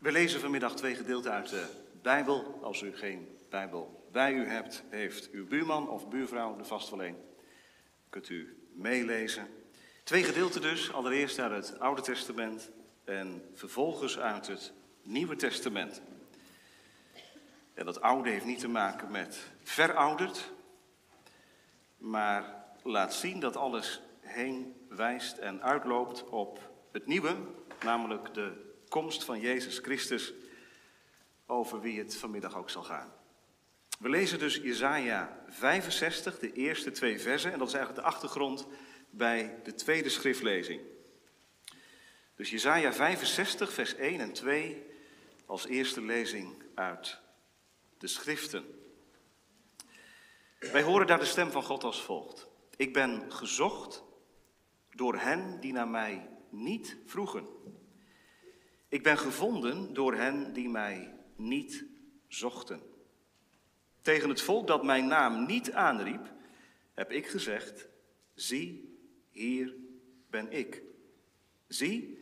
We lezen vanmiddag twee gedeelten uit de Bijbel. Als u geen Bijbel bij u hebt, heeft uw buurman of buurvrouw er vast wel. Kunt u meelezen. Twee gedeelten dus. Allereerst uit het Oude Testament en vervolgens uit het Nieuwe Testament. En dat oude heeft niet te maken met verouderd, maar laat zien dat alles heen wijst en uitloopt op het nieuwe, namelijk de komst van Jezus Christus, over wie het vanmiddag ook zal gaan. We lezen dus Jesaja 65, de eerste twee versen, en dat is eigenlijk de achtergrond bij de tweede schriftlezing. Dus Jesaja 65, vers 1 en 2 als eerste lezing uit de schriften. Wij horen daar de stem van God als volgt. Ik ben gezocht door hen die naar mij niet vroegen. Ik ben gevonden door hen die mij niet zochten. Tegen het volk dat mijn naam niet aanriep, heb ik gezegd: Zie, hier ben ik. Zie,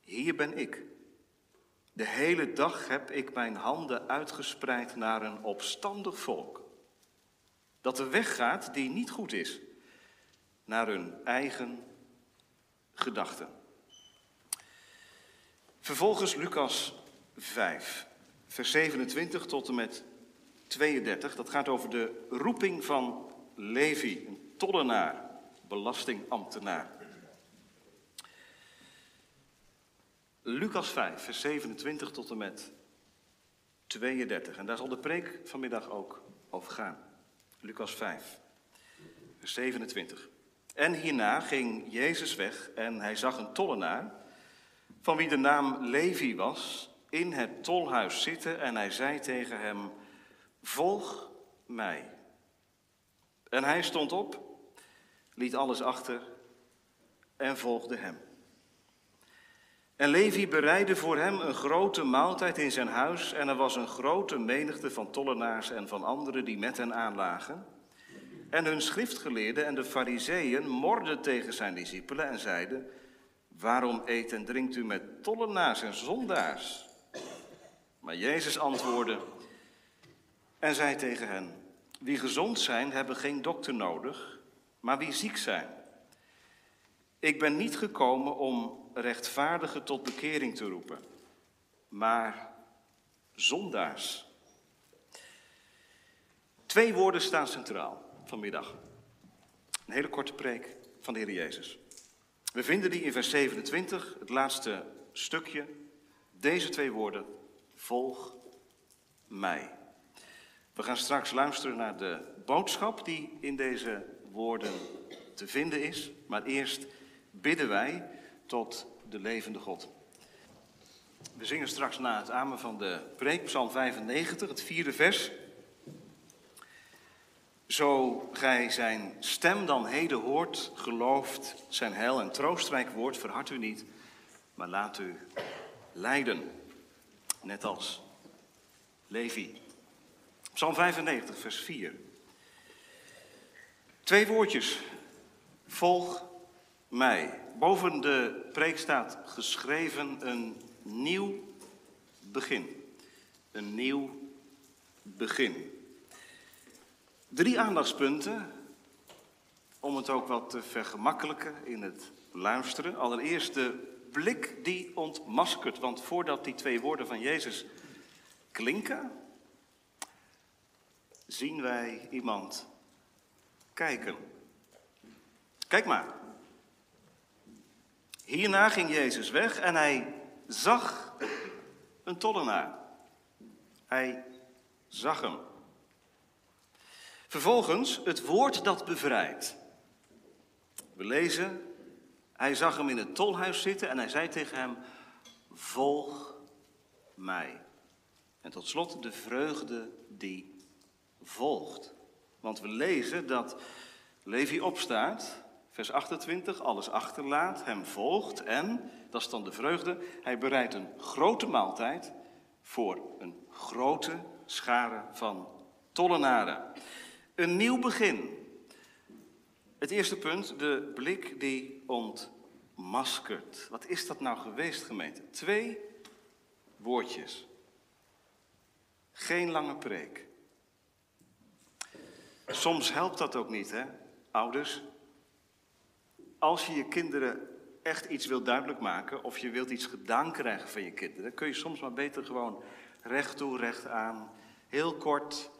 hier ben ik. De hele dag heb ik mijn handen uitgespreid naar een opstandig volk. Dat de weg gaat die niet goed is, naar hun eigen gedachten. Vervolgens Lucas 5, vers 27 tot en met 32. Dat gaat over de roeping van Levi, een tollenaar, belastingambtenaar. Lucas 5, vers 27 tot en met 32. En daar zal de preek vanmiddag ook over gaan. Lucas 5, vers 27. En hierna ging Jezus weg en hij zag een tollenaar, van wie de naam Levi was, in het tolhuis zitten en hij zei tegen hem, volg mij. En hij stond op, liet alles achter en volgde hem. En Levi bereidde voor hem een grote maaltijd in zijn huis en er was een grote menigte van tollenaars en van anderen die met hen aanlagen. En hun schriftgeleerden en de fariseeën morden tegen zijn discipelen en zeiden, waarom eet en drinkt u met tollenaars en zondaars? Maar Jezus antwoordde en zei tegen hen, wie gezond zijn hebben geen dokter nodig, maar wie ziek zijn. Ik ben niet gekomen om rechtvaardigen tot bekering te roepen, maar zondaars. Twee woorden staan centraal vanmiddag. Een hele korte preek van de Heer Jezus. We vinden die in vers 27, het laatste stukje. Deze twee woorden, volg mij. We gaan straks luisteren naar de boodschap die in deze woorden te vinden is. Maar eerst bidden wij tot de levende God. We zingen straks na het amen van de preek, Psalm 95, het vierde vers. Zo gij zijn stem dan heden hoort, gelooft zijn heil en troostrijk woord, verhard u niet, maar laat u leiden. Net als Levi. Psalm 95, vers 4. Twee woordjes. Volg mij. Boven de preek staat geschreven een nieuw begin. Een nieuw begin. Drie aandachtspunten om het ook wat te vergemakkelijken in het luisteren. Allereerst de blik die ontmaskert, want voordat die twee woorden van Jezus klinken, zien wij iemand kijken. Kijk maar. Hierna ging Jezus weg en hij zag een tollenaar. Hij zag hem. Vervolgens het woord dat bevrijdt. We lezen, hij zag hem in het tolhuis zitten en hij zei tegen hem, volg mij. En tot slot de vreugde die volgt. Want we lezen dat Levi opstaat Vers 28, alles achterlaat, hem volgt en, dat is dan de vreugde, hij bereidt een grote maaltijd voor een grote schare van tollenaren. Een nieuw begin. Het eerste punt, de blik die ontmaskert. Wat is dat nou geweest, gemeente? Twee woordjes. Geen lange preek. Soms helpt dat ook niet, hè, ouders? Als je je kinderen echt iets wilt duidelijk maken of je wilt iets gedaan krijgen van je kinderen, kun je soms maar beter gewoon recht toe, recht aan, heel kort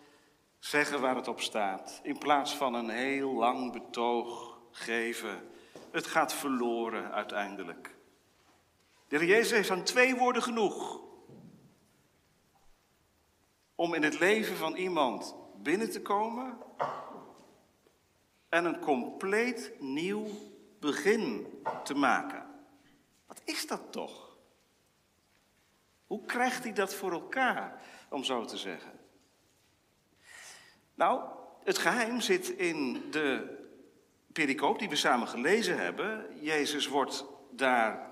zeggen waar het op staat, in plaats van een heel lang betoog geven. Het gaat verloren uiteindelijk. De heer Jezus heeft aan twee woorden genoeg om in het leven van iemand binnen te komen en een compleet nieuw begin te maken. Wat is dat toch? Hoe krijgt hij dat voor elkaar, om zo te zeggen? Nou, het geheim zit in de pericoop die we samen gelezen hebben. Jezus wordt daar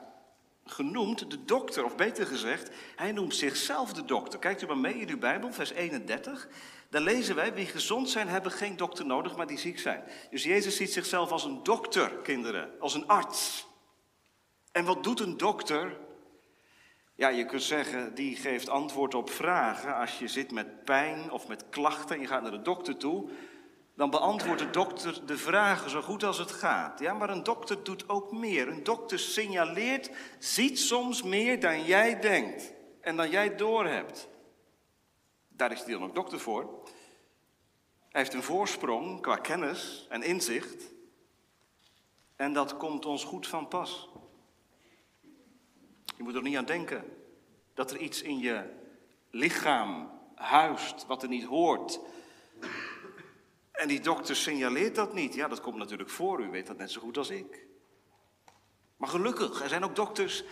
genoemd de dokter, of beter gezegd, hij noemt zichzelf de dokter. Kijkt u maar mee in uw Bijbel, vers 31. Daar lezen wij, wie gezond zijn, hebben geen dokter nodig, maar die ziek zijn. Dus Jezus ziet zichzelf als een dokter, kinderen, als een arts. En wat doet een dokter? Ja, je kunt zeggen, die geeft antwoord op vragen. Als je zit met pijn of met klachten en je gaat naar de dokter toe, dan beantwoordt de dokter de vragen zo goed als het gaat. Ja, maar een dokter doet ook meer. Een dokter signaleert, ziet soms meer dan jij denkt en dan jij doorhebt. Daar is hij dan ook dokter voor. Hij heeft een voorsprong qua kennis en inzicht. En dat komt ons goed van pas. Je moet er niet aan denken dat er iets in je lichaam huist wat er niet hoort. En die dokter signaleert dat niet. Ja, dat komt natuurlijk voor, u weet dat net zo goed als ik. Maar gelukkig, er zijn ook dokters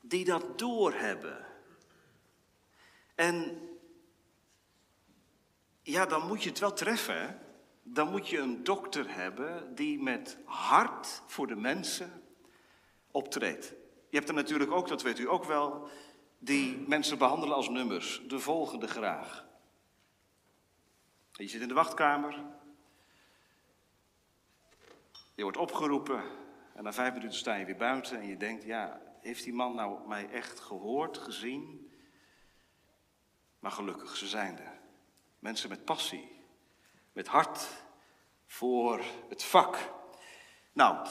die dat doorhebben. En ja, dan moet je het wel treffen. Dan moet je een dokter hebben die met hart voor de mensen optreedt. Je hebt er natuurlijk ook, dat weet u ook wel, die mensen behandelen als nummers. De volgende graag. Je zit in de wachtkamer. Je wordt opgeroepen en na vijf minuten sta je weer buiten en je denkt, ja, heeft die man nou mij echt gehoord, gezien? Maar gelukkig, ze zijn er. Mensen met passie, met hart voor het vak. Nou,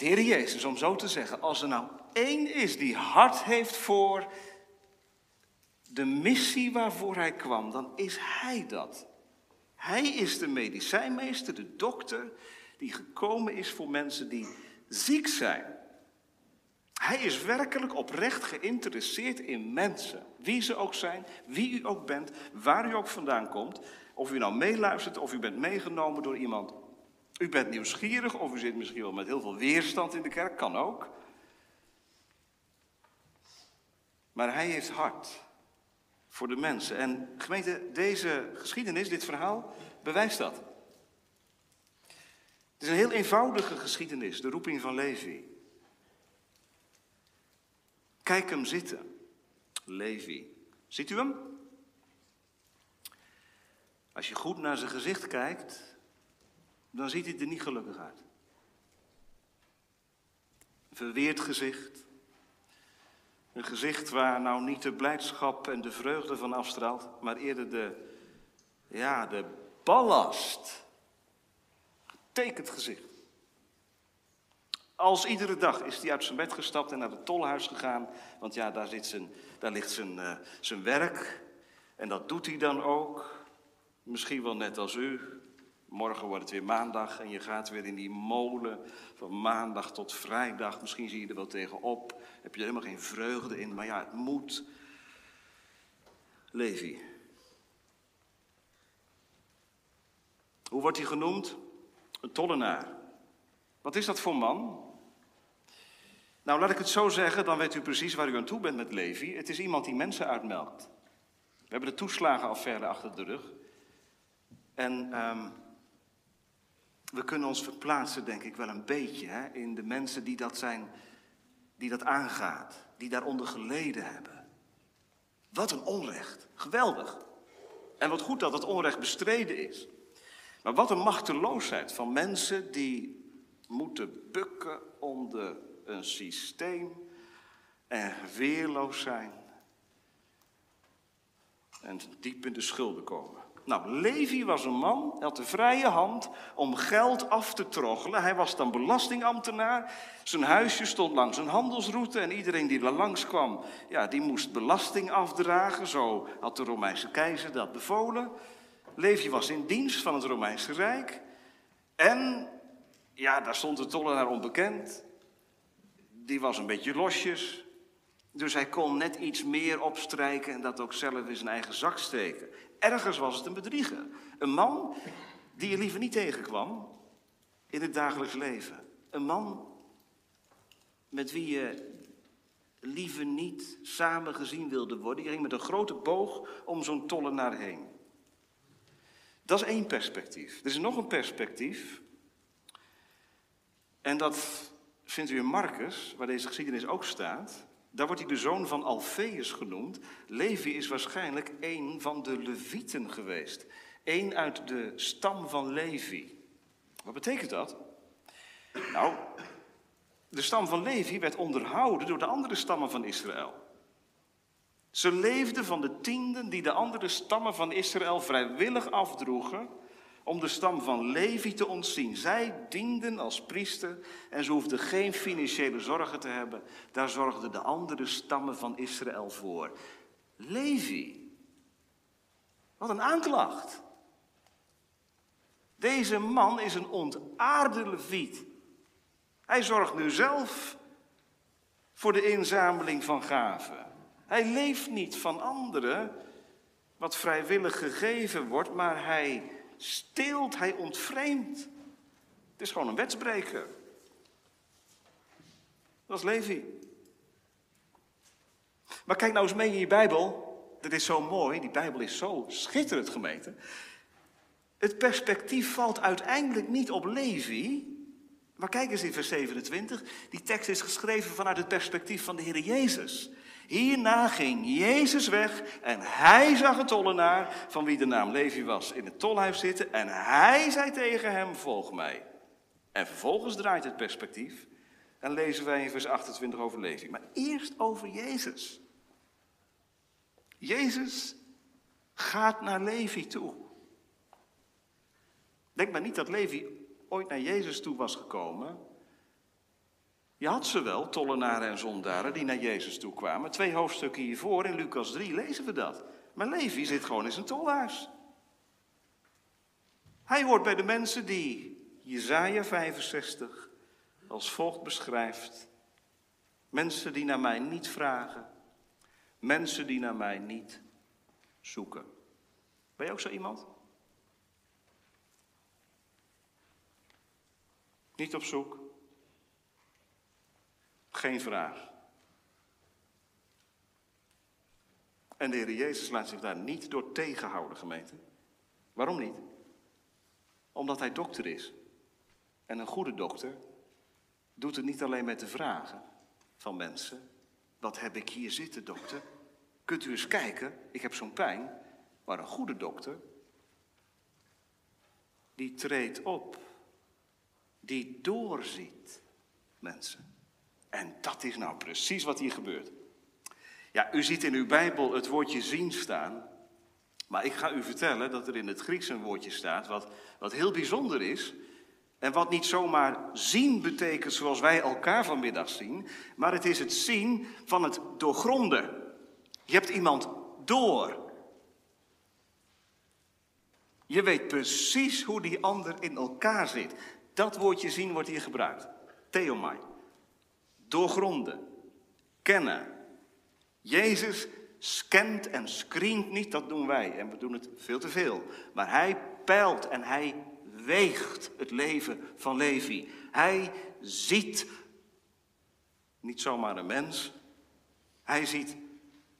de Heer Jezus, om zo te zeggen, als er nou één is die hart heeft voor de missie waarvoor hij kwam, dan is hij dat. Hij is de medicijnmeester, de dokter, die gekomen is voor mensen die ziek zijn. Hij is werkelijk oprecht geïnteresseerd in mensen. Wie ze ook zijn, wie u ook bent, waar u ook vandaan komt. Of u nou meeluistert of u bent meegenomen door iemand. U bent nieuwsgierig of u zit misschien wel met heel veel weerstand in de kerk, kan ook. Maar hij heeft hart voor de mensen. En gemeente, deze geschiedenis, dit verhaal, bewijst dat. Het is een heel eenvoudige geschiedenis, de roeping van Levi. Kijk hem zitten, Levi. Ziet u hem? Als je goed naar zijn gezicht kijkt, dan ziet hij er niet gelukkig uit. Verweerd gezicht, een gezicht waar nou niet de blijdschap en de vreugde van afstraalt, maar eerder de, ja, de ballast. Getekend gezicht. Als iedere dag is hij uit zijn bed gestapt en naar het tolhuis gegaan. Want ja, daar, zit zijn, daar ligt zijn, uh, zijn werk. En dat doet hij dan ook. Misschien wel net als u. Morgen wordt het weer maandag en je gaat weer in die molen van maandag tot vrijdag. Misschien zie je er wel tegenop. Heb je er helemaal geen vreugde in, maar ja, het moet. Levi. Hoe wordt hij genoemd? Een tollenaar. Wat is dat voor man? Nou, laat ik het zo zeggen, dan weet u precies waar u aan toe bent met Levi. Het is iemand die mensen uitmelkt. We hebben de toeslagenaffaire achter de rug. En um, we kunnen ons verplaatsen, denk ik, wel een beetje hè, in de mensen die dat zijn, die dat aangaat, die daaronder geleden hebben. Wat een onrecht. Geweldig. En wat goed dat het onrecht bestreden is. Maar wat een machteloosheid van mensen die moeten bukken onder een systeem en weerloos zijn en diep in de schulden komen. Nou, Levi was een man, had de vrije hand om geld af te troggelen. Hij was dan belastingambtenaar. Zijn huisje stond langs een handelsroute en iedereen die er langs kwam, ja, die moest belasting afdragen. Zo had de Romeinse keizer dat bevolen. Levi was in dienst van het Romeinse Rijk. En, ja, daar stond de tollenaar onbekend. Die was een beetje losjes. Dus hij kon net iets meer opstrijken en dat ook zelf in zijn eigen zak steken. Ergens was het een bedrieger. Een man die je liever niet tegenkwam in het dagelijks leven. Een man met wie je liever niet samen gezien wilde worden. Je ging met een grote boog om zo'n tollenaar heen. Dat is één perspectief. Er is nog een perspectief. En dat vindt u in Marcus, waar deze geschiedenis ook staat. Daar wordt hij de zoon van Alfeus genoemd. Levi is waarschijnlijk een van de Levieten geweest. Eén uit de stam van Levi. Wat betekent dat? Nou, de stam van Levi werd onderhouden door de andere stammen van Israël. Ze leefden van de tienden die de andere stammen van Israël vrijwillig afdroegen om de stam van Levi te ontzien. Zij dienden als priester en ze hoefden geen financiële zorgen te hebben. Daar zorgden de andere stammen van Israël voor. Levi. Wat een aanklacht. Deze man is een ontaarde leviet. Hij zorgt nu zelf voor de inzameling van gaven. Hij leeft niet van anderen, wat vrijwillig gegeven wordt, maar hij steelt, hij ontvreemdt. Het is gewoon een wetsbreker. Dat is Levi. Maar kijk nou eens mee in je Bijbel. Dat is zo mooi, die Bijbel is zo schitterend gemeten. Het perspectief valt uiteindelijk niet op Levi. Maar kijk eens in vers 27. Die tekst is geschreven vanuit het perspectief van de Heer Jezus. Hierna ging Jezus weg en hij zag een tollenaar, van wie de naam Levi was, in het tolhuis zitten. En hij zei tegen hem, volg mij. En vervolgens draait het perspectief en lezen wij in vers 28 over Levi. Maar eerst over Jezus. Jezus gaat naar Levi toe. Denk maar niet dat Levi ooit naar Jezus toe was gekomen. Je had ze wel, tollenaren en zondaren, die naar Jezus toe kwamen. Twee hoofdstukken hiervoor, in Lucas 3, lezen we dat. Maar Levi zit gewoon in zijn tolhuis. Hij hoort bij de mensen die Jezaja 65 als volgt beschrijft. Mensen die naar mij niet vragen. Mensen die naar mij niet zoeken. Ben je ook zo iemand? Niet op zoek. Geen vraag. En de Heer Jezus laat zich daar niet door tegenhouden, gemeente. Waarom niet? Omdat hij dokter is. En een goede dokter doet het niet alleen met de vragen van mensen. Wat heb ik hier zitten, dokter? Kunt u eens kijken, ik heb zo'n pijn. Maar een goede dokter, die treedt op. Die doorziet mensen. En dat is nou precies wat hier gebeurt. Ja, u ziet in uw Bijbel het woordje zien staan. Maar ik ga u vertellen dat er in het Grieks een woordje staat wat, wat heel bijzonder is. En wat niet zomaar zien betekent zoals wij elkaar vanmiddag zien. Maar het is het zien van het doorgronden. Je hebt iemand door. Je weet precies hoe die ander in elkaar zit. Dat woordje zien wordt hier gebruikt. Theomai doorgronden, kennen. Jezus scant en screent niet, dat doen wij en we doen het veel te veel. Maar hij peilt en hij weegt het leven van Levi. Hij ziet niet zomaar een mens, hij ziet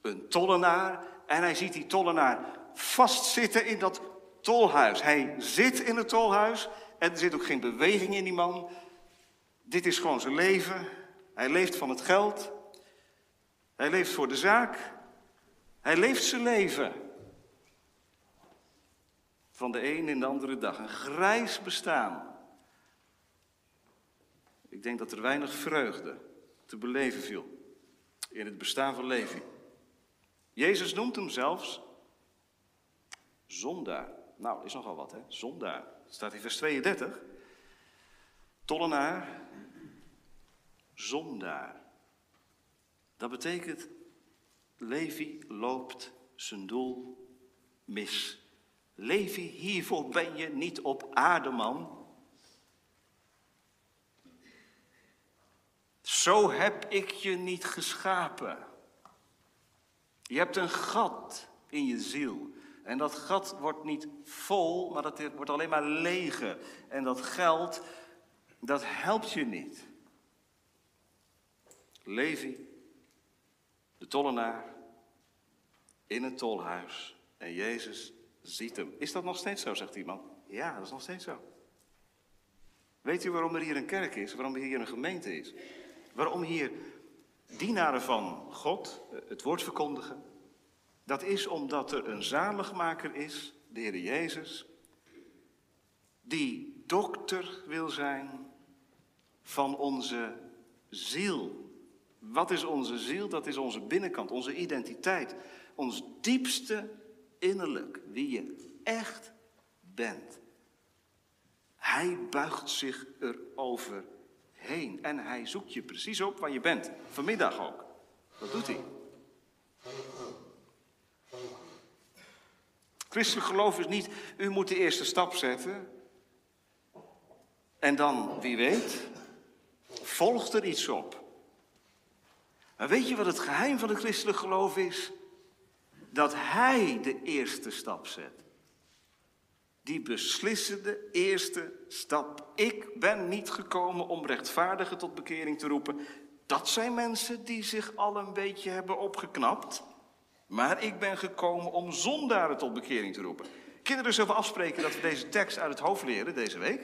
een tollenaar en hij ziet die tollenaar vastzitten in dat tolhuis. Hij zit in het tolhuis en er zit ook geen beweging in die man. Dit is gewoon zijn leven. Hij leeft van het geld. Hij leeft voor de zaak. Hij leeft zijn leven. Van de een in de andere dag. Een grijs bestaan. Ik denk dat er weinig vreugde te beleven viel in het bestaan van Levi. Jezus noemt hem zelfs zondaar. Nou, is nogal wat, hè? Zondaar. Staat in vers 32. Tollenaar, zondaar. Dat betekent, Levi loopt zijn doel mis. Levi, hiervoor ben je niet op aarde, man. Zo heb ik je niet geschapen. Je hebt een gat in je ziel. En dat gat wordt niet vol, maar dat wordt alleen maar leger. En dat geld, dat helpt je niet. Levi, de tollenaar, in het tolhuis. En Jezus ziet hem. Is dat nog steeds zo, zegt iemand? Ja, dat is nog steeds zo. Weet u waarom er hier een kerk is? Waarom er hier een gemeente is? Waarom hier dienaren van God eh, het woord verkondigen? Dat is omdat er een zaligmaker is, de Heer Jezus, die dokter wil zijn van onze ziel. Wat is onze ziel? Dat is onze binnenkant, onze identiteit, ons diepste innerlijk, wie je echt bent. Hij buigt zich erover heen en hij zoekt je precies op waar je bent, vanmiddag ook. Dat doet hij. Christelijk geloof is niet, u moet de eerste stap zetten. En dan, wie weet, volgt er iets op. Maar weet je wat het geheim van het christelijk geloof is? Dat hij de eerste stap zet. Die beslissende eerste stap. Ik ben niet gekomen om rechtvaardigen tot bekering te roepen. Dat zijn mensen die zich al een beetje hebben opgeknapt. Maar ik ben gekomen om zondaren tot bekering te roepen. Kinderen zullen afspreken dat we deze tekst uit het hoofd leren deze week.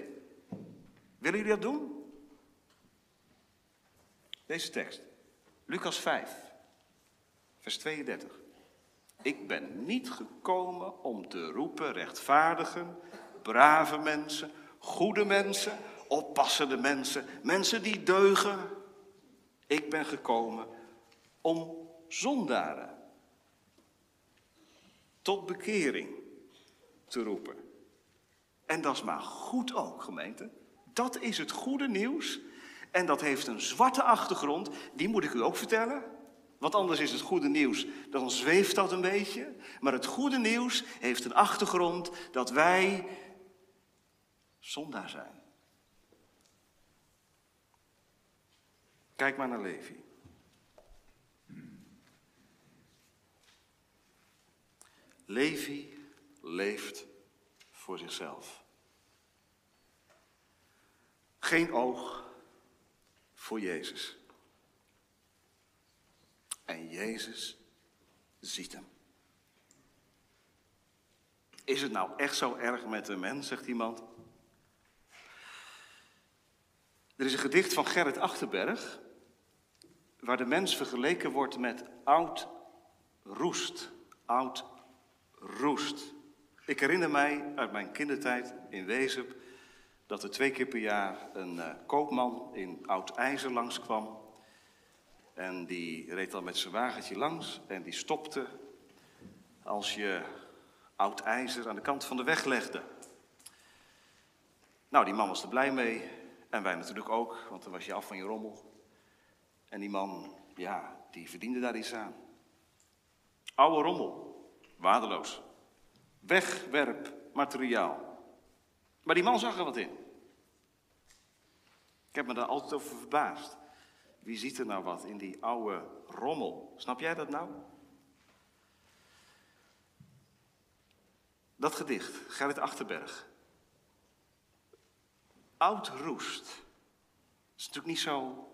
Willen jullie dat doen? Deze tekst. Lucas 5, vers 32. Ik ben niet gekomen om te roepen rechtvaardigen, brave mensen, goede mensen, oppassende mensen, mensen die deugen. Ik ben gekomen om zondaren tot bekering te roepen. En dat is maar goed ook, gemeente. Dat is het goede nieuws. En dat heeft een zwarte achtergrond. Die moet ik u ook vertellen. Want anders is het goede nieuws, dan zweeft dat een beetje. Maar het goede nieuws heeft een achtergrond dat wij zondaar zijn. Kijk maar naar Levi. Levi leeft voor zichzelf. Geen oog voor Jezus. En Jezus ziet hem. Is het nou echt zo erg met de mens, zegt iemand? Er is een gedicht van Gerrit Achterberg, waar de mens vergeleken wordt met oud roest. Oud roest. Ik herinner mij uit mijn kindertijd in Wezep dat er twee keer per jaar een uh, koopman in oud ijzer langskwam. En die reed dan met zijn wagentje langs en die stopte als je oud ijzer aan de kant van de weg legde. Nou, die man was er blij mee en wij natuurlijk ook, want dan was je af van je rommel. En die man, ja, die verdiende daar iets aan. Oude rommel, waardeloos. Wegwerpmateriaal. Maar die man zag er wat in. Ik heb me daar altijd over verbaasd. Wie ziet er nou wat in die oude rommel? Snap jij dat nou? Dat gedicht, Gerrit Achterberg. Oud roest. Dat is natuurlijk niet zo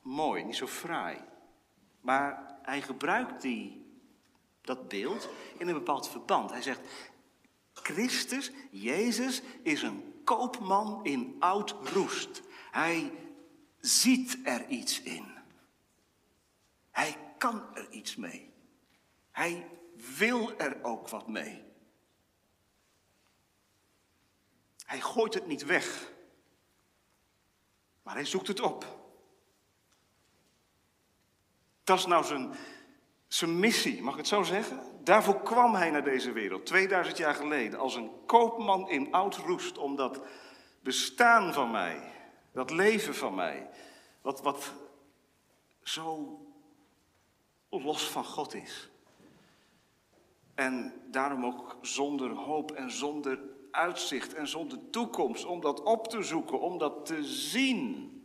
mooi, niet zo fraai. Maar hij gebruikt die dat beeld in een bepaald verband. Hij zegt, Christus, Jezus, is een koopman in oud roest. Hij ziet er iets in. Hij kan er iets mee. Hij wil er ook wat mee. Hij gooit het niet weg. Maar hij zoekt het op. Dat is nou zijn, zijn missie, mag ik het zo zeggen? Daarvoor kwam hij naar deze wereld, 2000 jaar geleden, als een koopman in oud roest, om dat bestaan van mij, dat leven van mij, wat, wat zo los van God is. En daarom ook zonder hoop en zonder uitzicht en zonder toekomst, om dat op te zoeken, om dat te zien.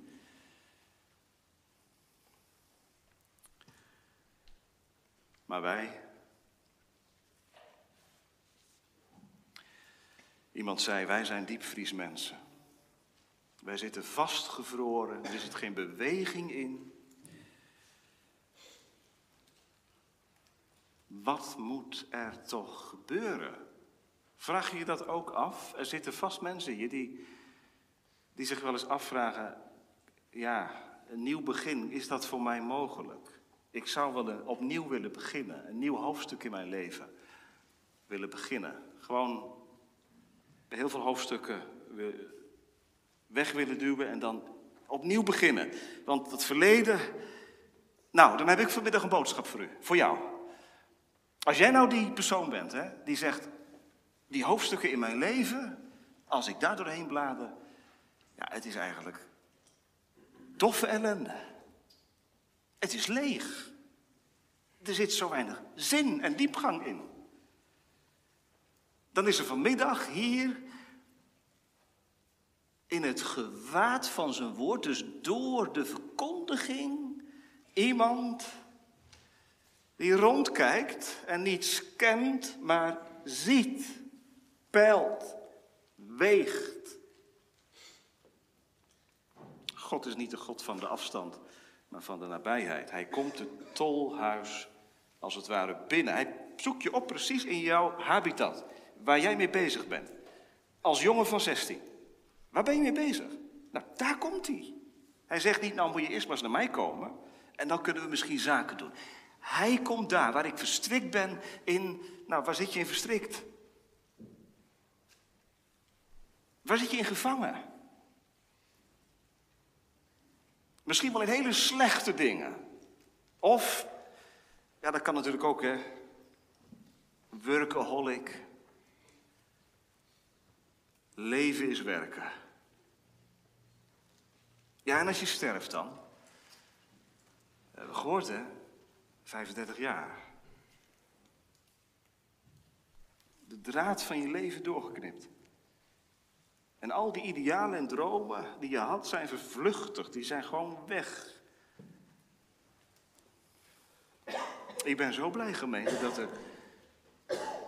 Maar wij. Iemand zei: Wij zijn diepvriesmensen. Wij zitten vastgevroren, er zit geen beweging in. Wat moet er toch gebeuren? Vraag je je dat ook af? Er zitten vast mensen hier die, die zich wel eens afvragen: ja, een nieuw begin, is dat voor mij mogelijk? Ik zou wel opnieuw willen beginnen, een nieuw hoofdstuk in mijn leven willen beginnen. Gewoon heel veel hoofdstukken weg willen duwen en dan opnieuw beginnen. Want het verleden. Nou, dan heb ik vanmiddag een boodschap voor u, voor jou. Als jij nou die persoon bent, hè, die zegt, die hoofdstukken in mijn leven, als ik daar doorheen blader, ja, het is eigenlijk doffe ellende. Het is leeg. Er zit zo weinig zin en diepgang in. Dan is er vanmiddag hier in het gewaad van zijn woord, dus door de verkondiging, iemand die rondkijkt en niet scant, maar ziet, peilt, weegt. God is niet de God van de afstand, maar van de nabijheid. Hij komt het tolhuis als het ware binnen. Hij zoekt je op precies in jouw habitat, waar jij mee bezig bent. Als jongen van 16. Waar ben je mee bezig? Nou, daar komt hij. Hij zegt niet, nou moet je eerst maar eens naar mij komen en dan kunnen we misschien zaken doen. Hij komt daar waar ik verstrikt ben in, nou waar zit je in verstrikt? Waar zit je in gevangen? Misschien wel in hele slechte dingen. Of, ja dat kan natuurlijk ook hè, workaholic. Leven is werken. Ja, en als je sterft dan? Hebben we gehoord, hè? 35 jaar. De draad van je leven doorgeknipt. En al die idealen en dromen die je had zijn vervluchtigd, die zijn gewoon weg. Ik ben zo blij, gemeente, dat er,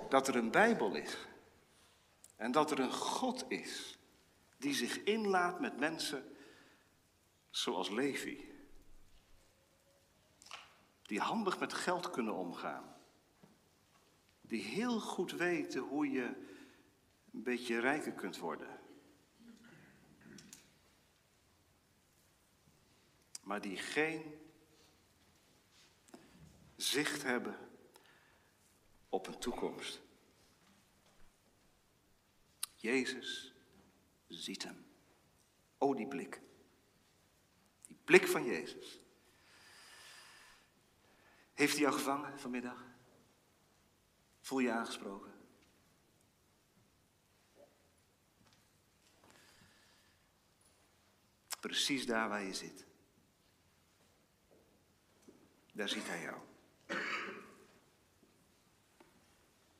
dat er een Bijbel is. En dat er een God is die zich inlaat met mensen zoals Levi. Die handig met geld kunnen omgaan. Die heel goed weten hoe je een beetje rijker kunt worden. Maar die geen zicht hebben op een toekomst. Jezus ziet hem. O, die blik. Die blik van Jezus. Heeft hij jou gevangen vanmiddag? Voel je aangesproken? Precies daar waar je zit. Daar ziet hij jou.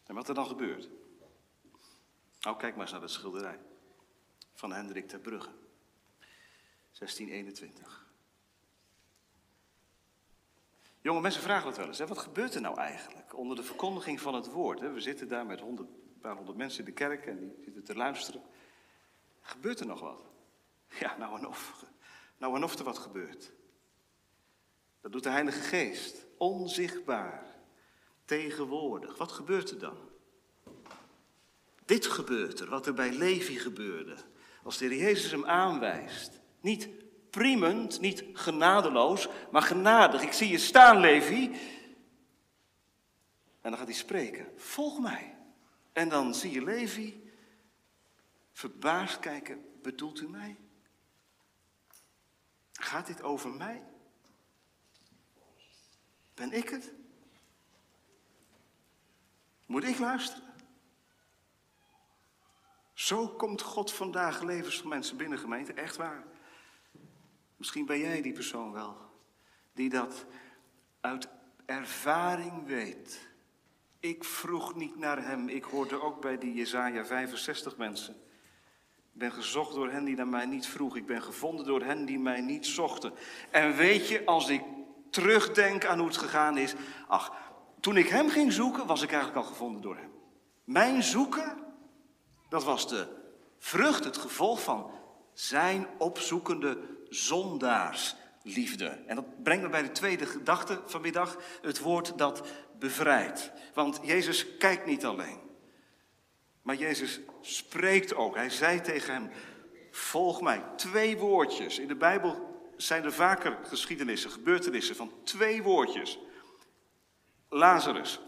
En wat er dan gebeurt? Nou, kijk maar eens naar de schilderij van Hendrik ter Brugge. 1621. Jonge mensen vragen dat wel eens. Hè? Wat gebeurt er nou eigenlijk onder de verkondiging van het woord? Hè? We zitten daar met honderd, een paar honderd mensen in de kerk en die zitten te luisteren. Gebeurt er nog wat? Ja, nou en of. Nou en of er wat gebeurt. Dat doet de Heilige Geest. Onzichtbaar. Tegenwoordig. Wat gebeurt er dan? Dit gebeurt er, wat er bij Levi gebeurde. Als de Heer Jezus hem aanwijst. Niet primend, niet genadeloos, maar genadig. Ik zie je staan, Levi. En dan gaat hij spreken. Volg mij. En dan zie je Levi verbaasd kijken. Bedoelt u mij? Gaat dit over mij? Ben ik het? Moet ik luisteren? Zo komt God vandaag levens van mensen binnen, gemeente. Echt waar. Misschien ben jij die persoon wel. Die dat uit ervaring weet. Ik vroeg niet naar hem. Ik hoorde ook bij die Jezaja 65 mensen. Ik ben gezocht door hen die naar mij niet vroegen. Ik ben gevonden door hen die mij niet zochten. En weet je, als ik terugdenk aan hoe het gegaan is. Ach, toen ik hem ging zoeken, was ik eigenlijk al gevonden door hem. Mijn zoeken, dat was de vrucht, het gevolg van zijn opzoekende zondaarsliefde. En dat brengt me bij de tweede gedachte vanmiddag, het woord dat bevrijdt. Want Jezus kijkt niet alleen, maar Jezus spreekt ook. Hij zei tegen hem, volg mij. Twee woordjes. In de Bijbel zijn er vaker geschiedenissen, gebeurtenissen van twee woordjes. Lazarus.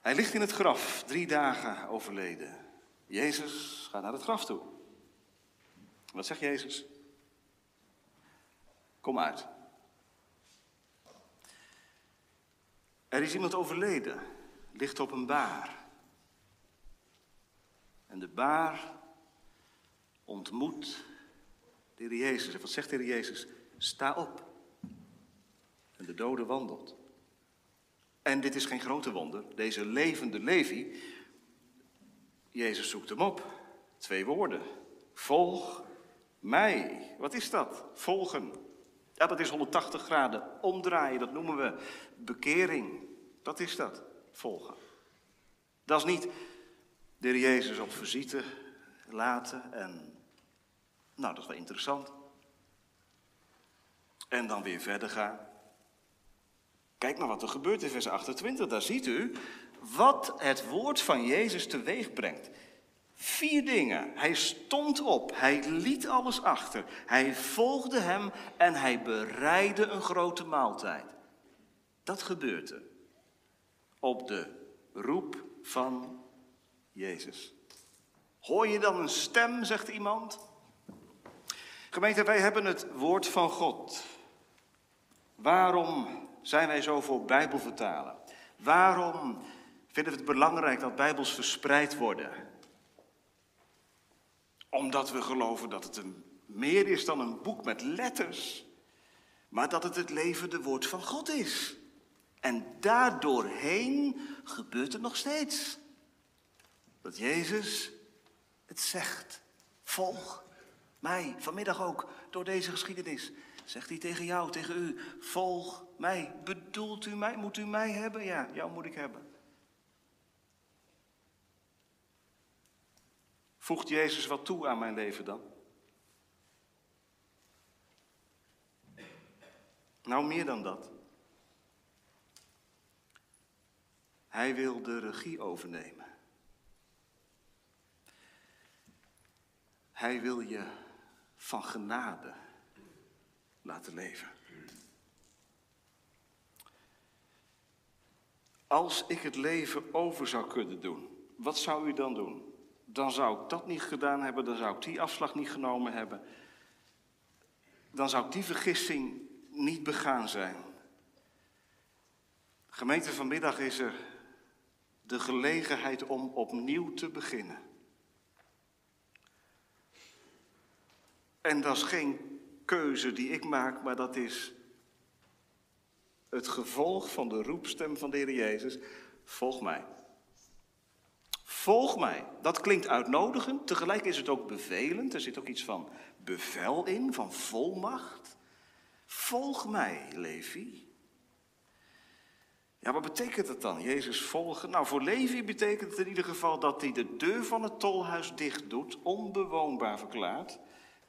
Hij ligt in het graf, drie dagen overleden. Jezus gaat naar het graf toe. Wat zegt Jezus? Kom uit. Er is iemand overleden, ligt op een baar. En de baar ontmoet de Jezus. En wat zegt de Jezus? Sta op. En de dode wandelt. En dit is geen grote wonder. Deze levende Levi, Jezus zoekt hem op. Twee woorden. Volg mij. Wat is dat? Volgen. Ja, dat is 180 graden omdraaien. Dat noemen we bekering. Wat is dat? Volgen. Dat is niet de Jezus op visite laten en nou, dat is wel interessant. En dan weer verder gaan. Kijk maar wat er gebeurt in vers 28. Daar ziet u wat het woord van Jezus teweeg brengt. Vier dingen. Hij stond op, hij liet alles achter, hij volgde hem en hij bereidde een grote maaltijd. Dat gebeurde op de roep van Jezus. Hoor je dan een stem, zegt iemand? Gemeente, wij hebben het woord van God. Waarom zijn wij zo voor Bijbel vertalen? Waarom vinden we het belangrijk dat Bijbels verspreid worden? Omdat we geloven dat het een, meer is dan een boek met letters, maar dat het het levende woord van God is. En daardoorheen gebeurt het nog steeds. Dat Jezus het zegt. Volg mij, vanmiddag ook, door deze geschiedenis. Zegt hij tegen jou, tegen u, volg mij. Bedoelt u mij? Moet u mij hebben? Ja, jou moet ik hebben. Voegt Jezus wat toe aan mijn leven dan? Nou, meer dan dat. Hij wil de regie overnemen. Hij wil je van genade laten leven. Als ik het leven over zou kunnen doen, wat zou u dan doen? Dan zou ik dat niet gedaan hebben, dan zou ik die afslag niet genomen hebben. Dan zou ik die vergissing niet begaan zijn. Gemeente vanmiddag is er de gelegenheid om opnieuw te beginnen. En dat is geen keuze die ik maak, maar dat is het gevolg van de roepstem van de Heer Jezus. Volg mij. Volg mij. Dat klinkt uitnodigend, tegelijk is het ook bevelend. Er zit ook iets van bevel in, van volmacht. Volg mij, Levi. Ja, wat betekent dat dan? Jezus volgen? Nou, voor Levi betekent het in ieder geval dat hij de deur van het tolhuis dicht doet, onbewoonbaar verklaart.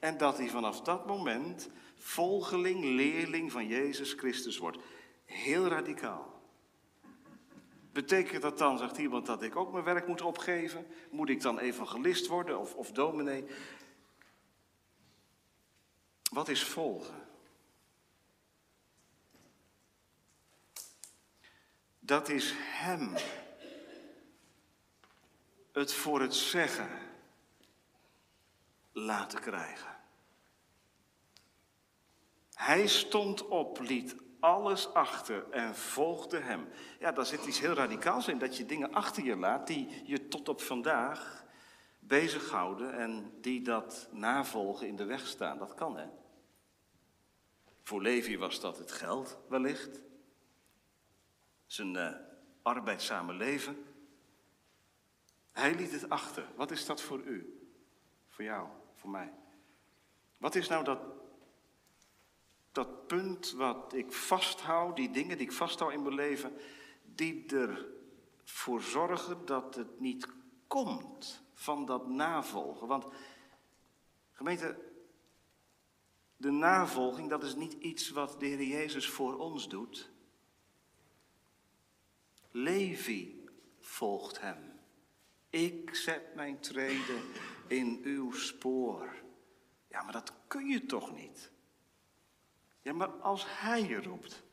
En dat hij vanaf dat moment volgeling, leerling van Jezus Christus wordt. Heel radicaal. Betekent dat dan, zegt iemand, dat ik ook mijn werk moet opgeven? Moet ik dan evangelist worden of, of dominee? Wat is volgen? Dat is Hem het voor het zeggen laten krijgen. Hij stond op, liet alles achter en volgde hem. Ja, daar zit iets heel radicaals in, dat je dingen achter je laat die je tot op vandaag bezighouden en die dat navolgen in de weg staan. Dat kan, hè? Voor Levi was dat het geld wellicht, zijn uh, arbeidzame leven. Hij liet het achter. Wat is dat voor u? Voor jou, voor mij? Wat is nou dat, dat punt wat ik vasthoud, die dingen die ik vasthoud in mijn leven, die ervoor zorgen dat het niet komt van dat navolgen? Want, gemeente, de navolging, dat is niet iets wat de Heer Jezus voor ons doet. Levi volgt hem. Ik zet mijn treden in uw spoor. Ja, maar dat kun je toch niet? Ja, maar als hij je roept,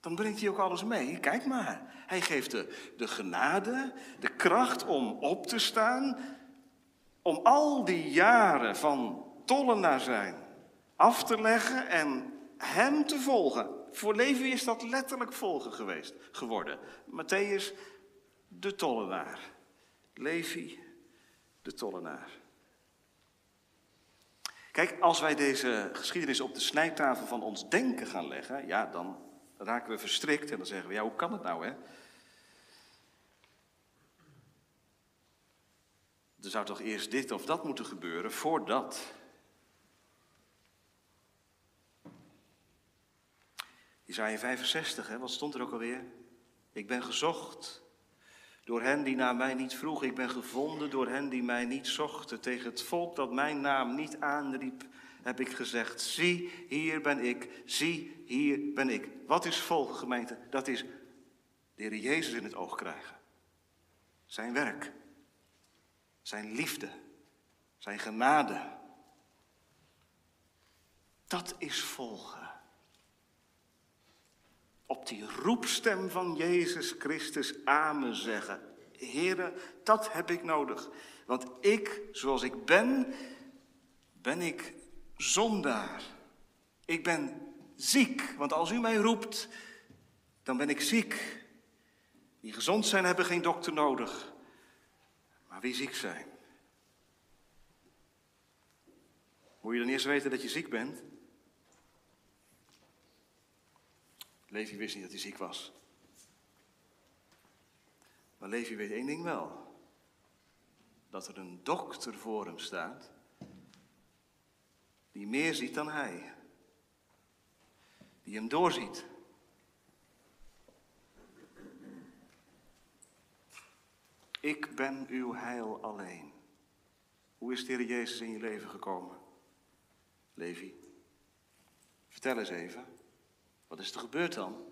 dan brengt hij ook alles mee. Kijk maar. Hij geeft de, de genade, de kracht om op te staan, om al die jaren van tollenaar zijn af te leggen en hem te volgen. Voor Levi is dat letterlijk volgen geweest, geworden. Matthäus, de tollenaar. Levi, de tollenaar. Kijk, als wij deze geschiedenis op de snijtafel van ons denken gaan leggen, ja, dan raken we verstrikt en dan zeggen we, ja, hoe kan het nou, hè? Er zou toch eerst dit of dat moeten gebeuren voordat. Isaiah 65, hè, wat stond er ook alweer? Ik ben gezocht door hen die naar mij niet vroegen. Ik ben gevonden door hen die mij niet zochten. Tegen het volk dat mijn naam niet aanriep, heb ik gezegd: Zie, hier ben ik. Zie, hier ben ik. Wat is volgen, gemeente? Dat is de Jezus in het oog krijgen. Zijn werk. Zijn liefde. Zijn genade. Dat is volgen op die roepstem van Jezus Christus amen zeggen. Heren, dat heb ik nodig. Want ik, zoals ik ben, ben ik zondaar. Ik ben ziek, want als u mij roept, dan ben ik ziek. Die gezond zijn hebben geen dokter nodig, maar wie ziek zijn. Moet je dan eerst weten dat je ziek bent? Levi wist niet dat hij ziek was. Maar Levi weet één ding wel. Dat er een dokter voor hem staat. Die meer ziet dan hij. Die hem doorziet. Ik ben uw heil alleen. Hoe is de Jezus in je leven gekomen? Levi, vertel eens even. Wat is er gebeurd dan?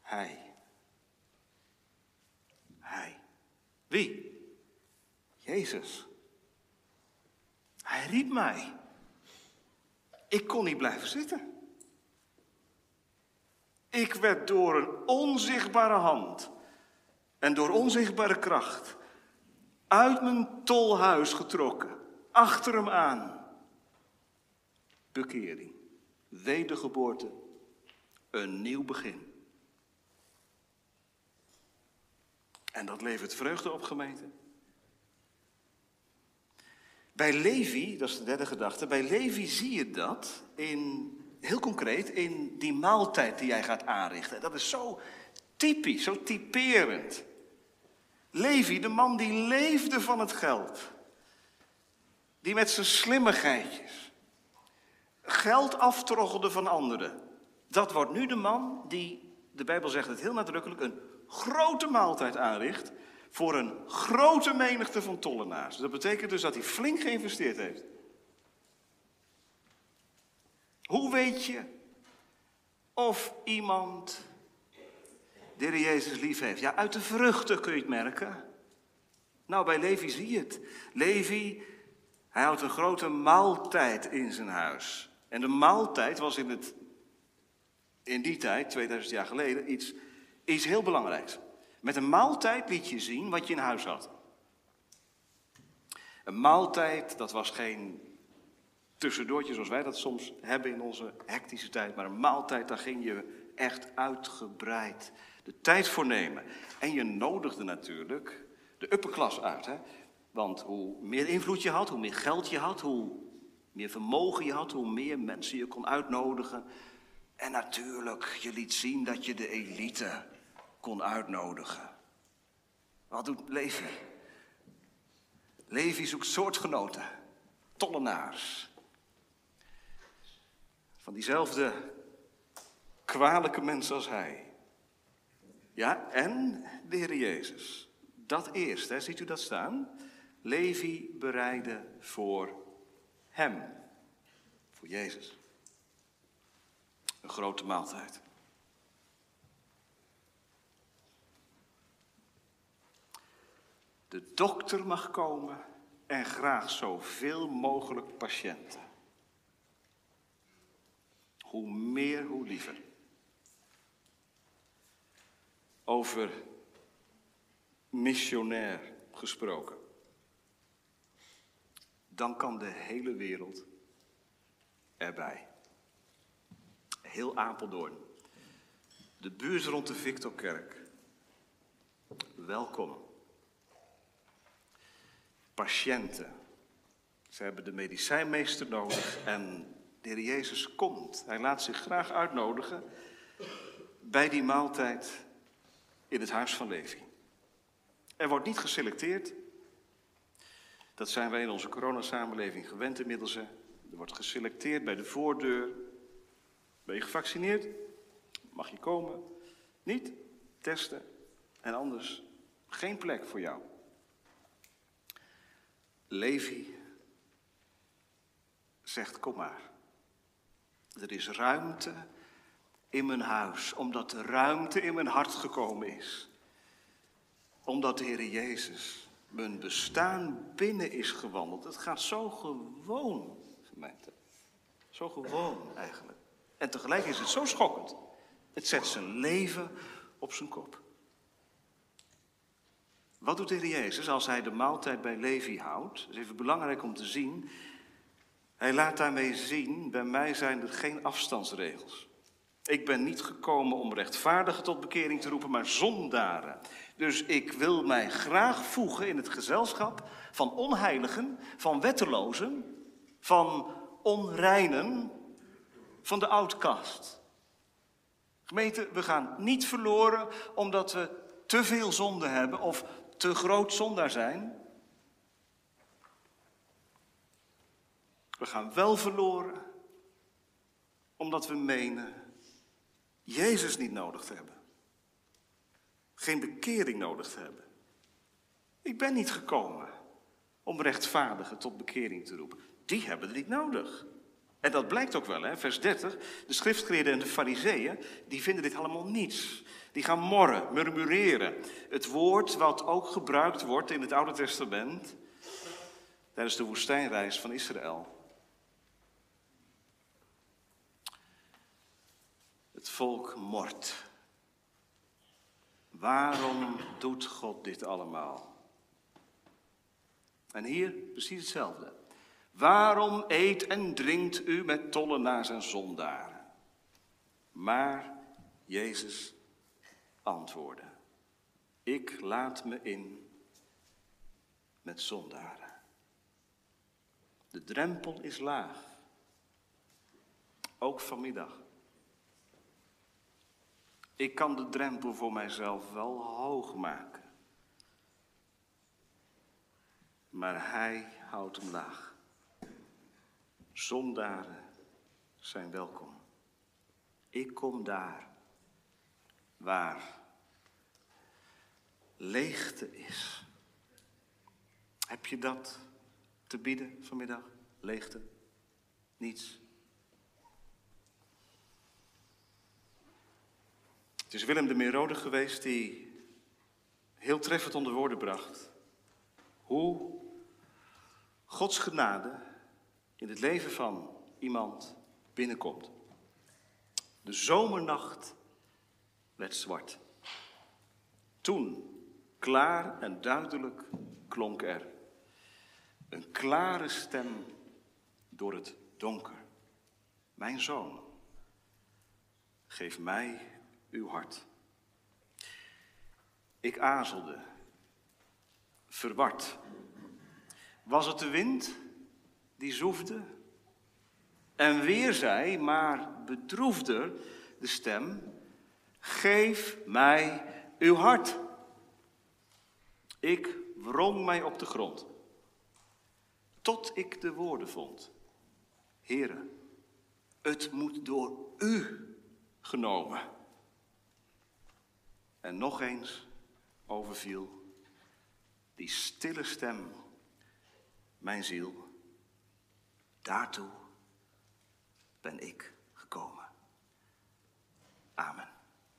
Hij. Hij. Wie? Jezus. Hij riep mij. Ik kon niet blijven zitten. Ik werd door een onzichtbare hand en door onzichtbare kracht uit mijn tolhuis getrokken, achter hem aan. Bekering wedergeboorte, een nieuw begin. En dat levert vreugde op, gemeente. Bij Levi, dat is de derde gedachte, bij Levi zie je dat in, heel concreet in die maaltijd die jij gaat aanrichten. Dat is zo typisch, zo typerend. Levi, de man die leefde van het geld. Die met zijn slimmigheidjes geld aftroggelde van anderen. Dat wordt nu de man die, de Bijbel zegt het heel nadrukkelijk, een grote maaltijd aanricht voor een grote menigte van tollenaars. Dat betekent dus dat hij flink geïnvesteerd heeft. Hoe weet je of iemand de Jezus lief heeft? Ja, uit de vruchten kun je het merken. Nou, bij Levi zie je het. Levi, hij houdt een grote maaltijd in zijn huis. En de maaltijd was in, het, in die tijd, 2000 jaar geleden, iets, iets heel belangrijks. Met een maaltijd liet je zien wat je in huis had. Een maaltijd, dat was geen tussendoortje zoals wij dat soms hebben in onze hectische tijd. Maar een maaltijd, daar ging je echt uitgebreid de tijd voor nemen. En je nodigde natuurlijk de upperklas uit. Hè? Want hoe meer invloed je had, hoe meer geld je had, hoe meer vermogen je had, hoe meer mensen je kon uitnodigen. En natuurlijk, je liet zien dat je de elite kon uitnodigen. Wat doet Levi? Levi zoekt soortgenoten, tollenaars. Van diezelfde kwalijke mensen als hij. Ja, en de Heer Jezus. Dat eerst, hè, ziet u dat staan? Levi bereidde voor hem, voor Jezus. Een grote maaltijd. De dokter mag komen en graag zoveel mogelijk patiënten. Hoe meer, hoe liever. Over missionair gesproken. Dan kan de hele wereld erbij. Heel Apeldoorn. De buurt rond de Victorkerk. Welkom. Patiënten. Ze hebben de medicijnmeester nodig en de Heer Jezus komt. Hij laat zich graag uitnodigen bij die maaltijd in het huis van Levi. Er wordt niet geselecteerd. Dat zijn wij in onze coronasamenleving gewend inmiddels. Er wordt geselecteerd bij de voordeur. Ben je gevaccineerd? Mag je komen? Niet? Testen. En anders geen plek voor jou. Levi zegt: Kom maar. Er is ruimte in mijn huis, omdat er ruimte in mijn hart gekomen is. Omdat de Heer Jezus mijn bestaan binnen is gewandeld. Het gaat zo gewoon, gemeente. Zo gewoon eigenlijk. En tegelijk is het zo schokkend. Het zet zijn leven op zijn kop. Wat doet de Jezus als hij de maaltijd bij Levi houdt? Dat is even belangrijk om te zien. Hij laat daarmee zien, bij mij zijn er geen afstandsregels. Ik ben niet gekomen om rechtvaardigen tot bekering te roepen, maar zondaren. Dus ik wil mij graag voegen in het gezelschap van onheiligen, van wettelozen, van onreinen, van de outcast. Gemeente, we gaan niet verloren omdat we te veel zonde hebben of te groot zondaar zijn. We gaan wel verloren omdat we menen Jezus niet nodig te hebben. Geen bekering nodig te hebben. Ik ben niet gekomen om rechtvaardigen tot bekering te roepen. Die hebben het niet nodig. En dat blijkt ook wel, hè? vers 30. De schriftgeleerden en de fariseeën, die vinden dit allemaal niets. Die gaan morren, murmureren. Het woord wat ook gebruikt wordt in het Oude Testament tijdens de woestijnreis van Israël. Het volk mort. Waarom doet God dit allemaal? En hier precies hetzelfde. Waarom eet en drinkt u met tollenaars en zondaren? Maar Jezus antwoordde: Ik laat me in met zondaren. De drempel is laag. Ook vanmiddag. Ik kan de drempel voor mijzelf wel hoog maken. Maar hij houdt hem laag. Zondaren zijn welkom. Ik kom daar waar leegte is. Heb je dat te bieden vanmiddag? Leegte? Niets? Het is Willem de Merode geweest die heel treffend onder woorden bracht hoe Gods genade in het leven van iemand binnenkomt. De zomernacht werd zwart. Toen, klaar en duidelijk, klonk er. Een klare stem door het donker. Mijn zoon, geef mij uw hart. Ik aarzelde, verward. Was het de wind die zoefde? En weer zei, maar bedroefder, de stem: Geef mij uw hart. Ik wrong mij op de grond, tot ik de woorden vond. Heren, het moet door u genomen. En nog eens overviel die stille stem mijn ziel. Daartoe ben ik gekomen. Amen.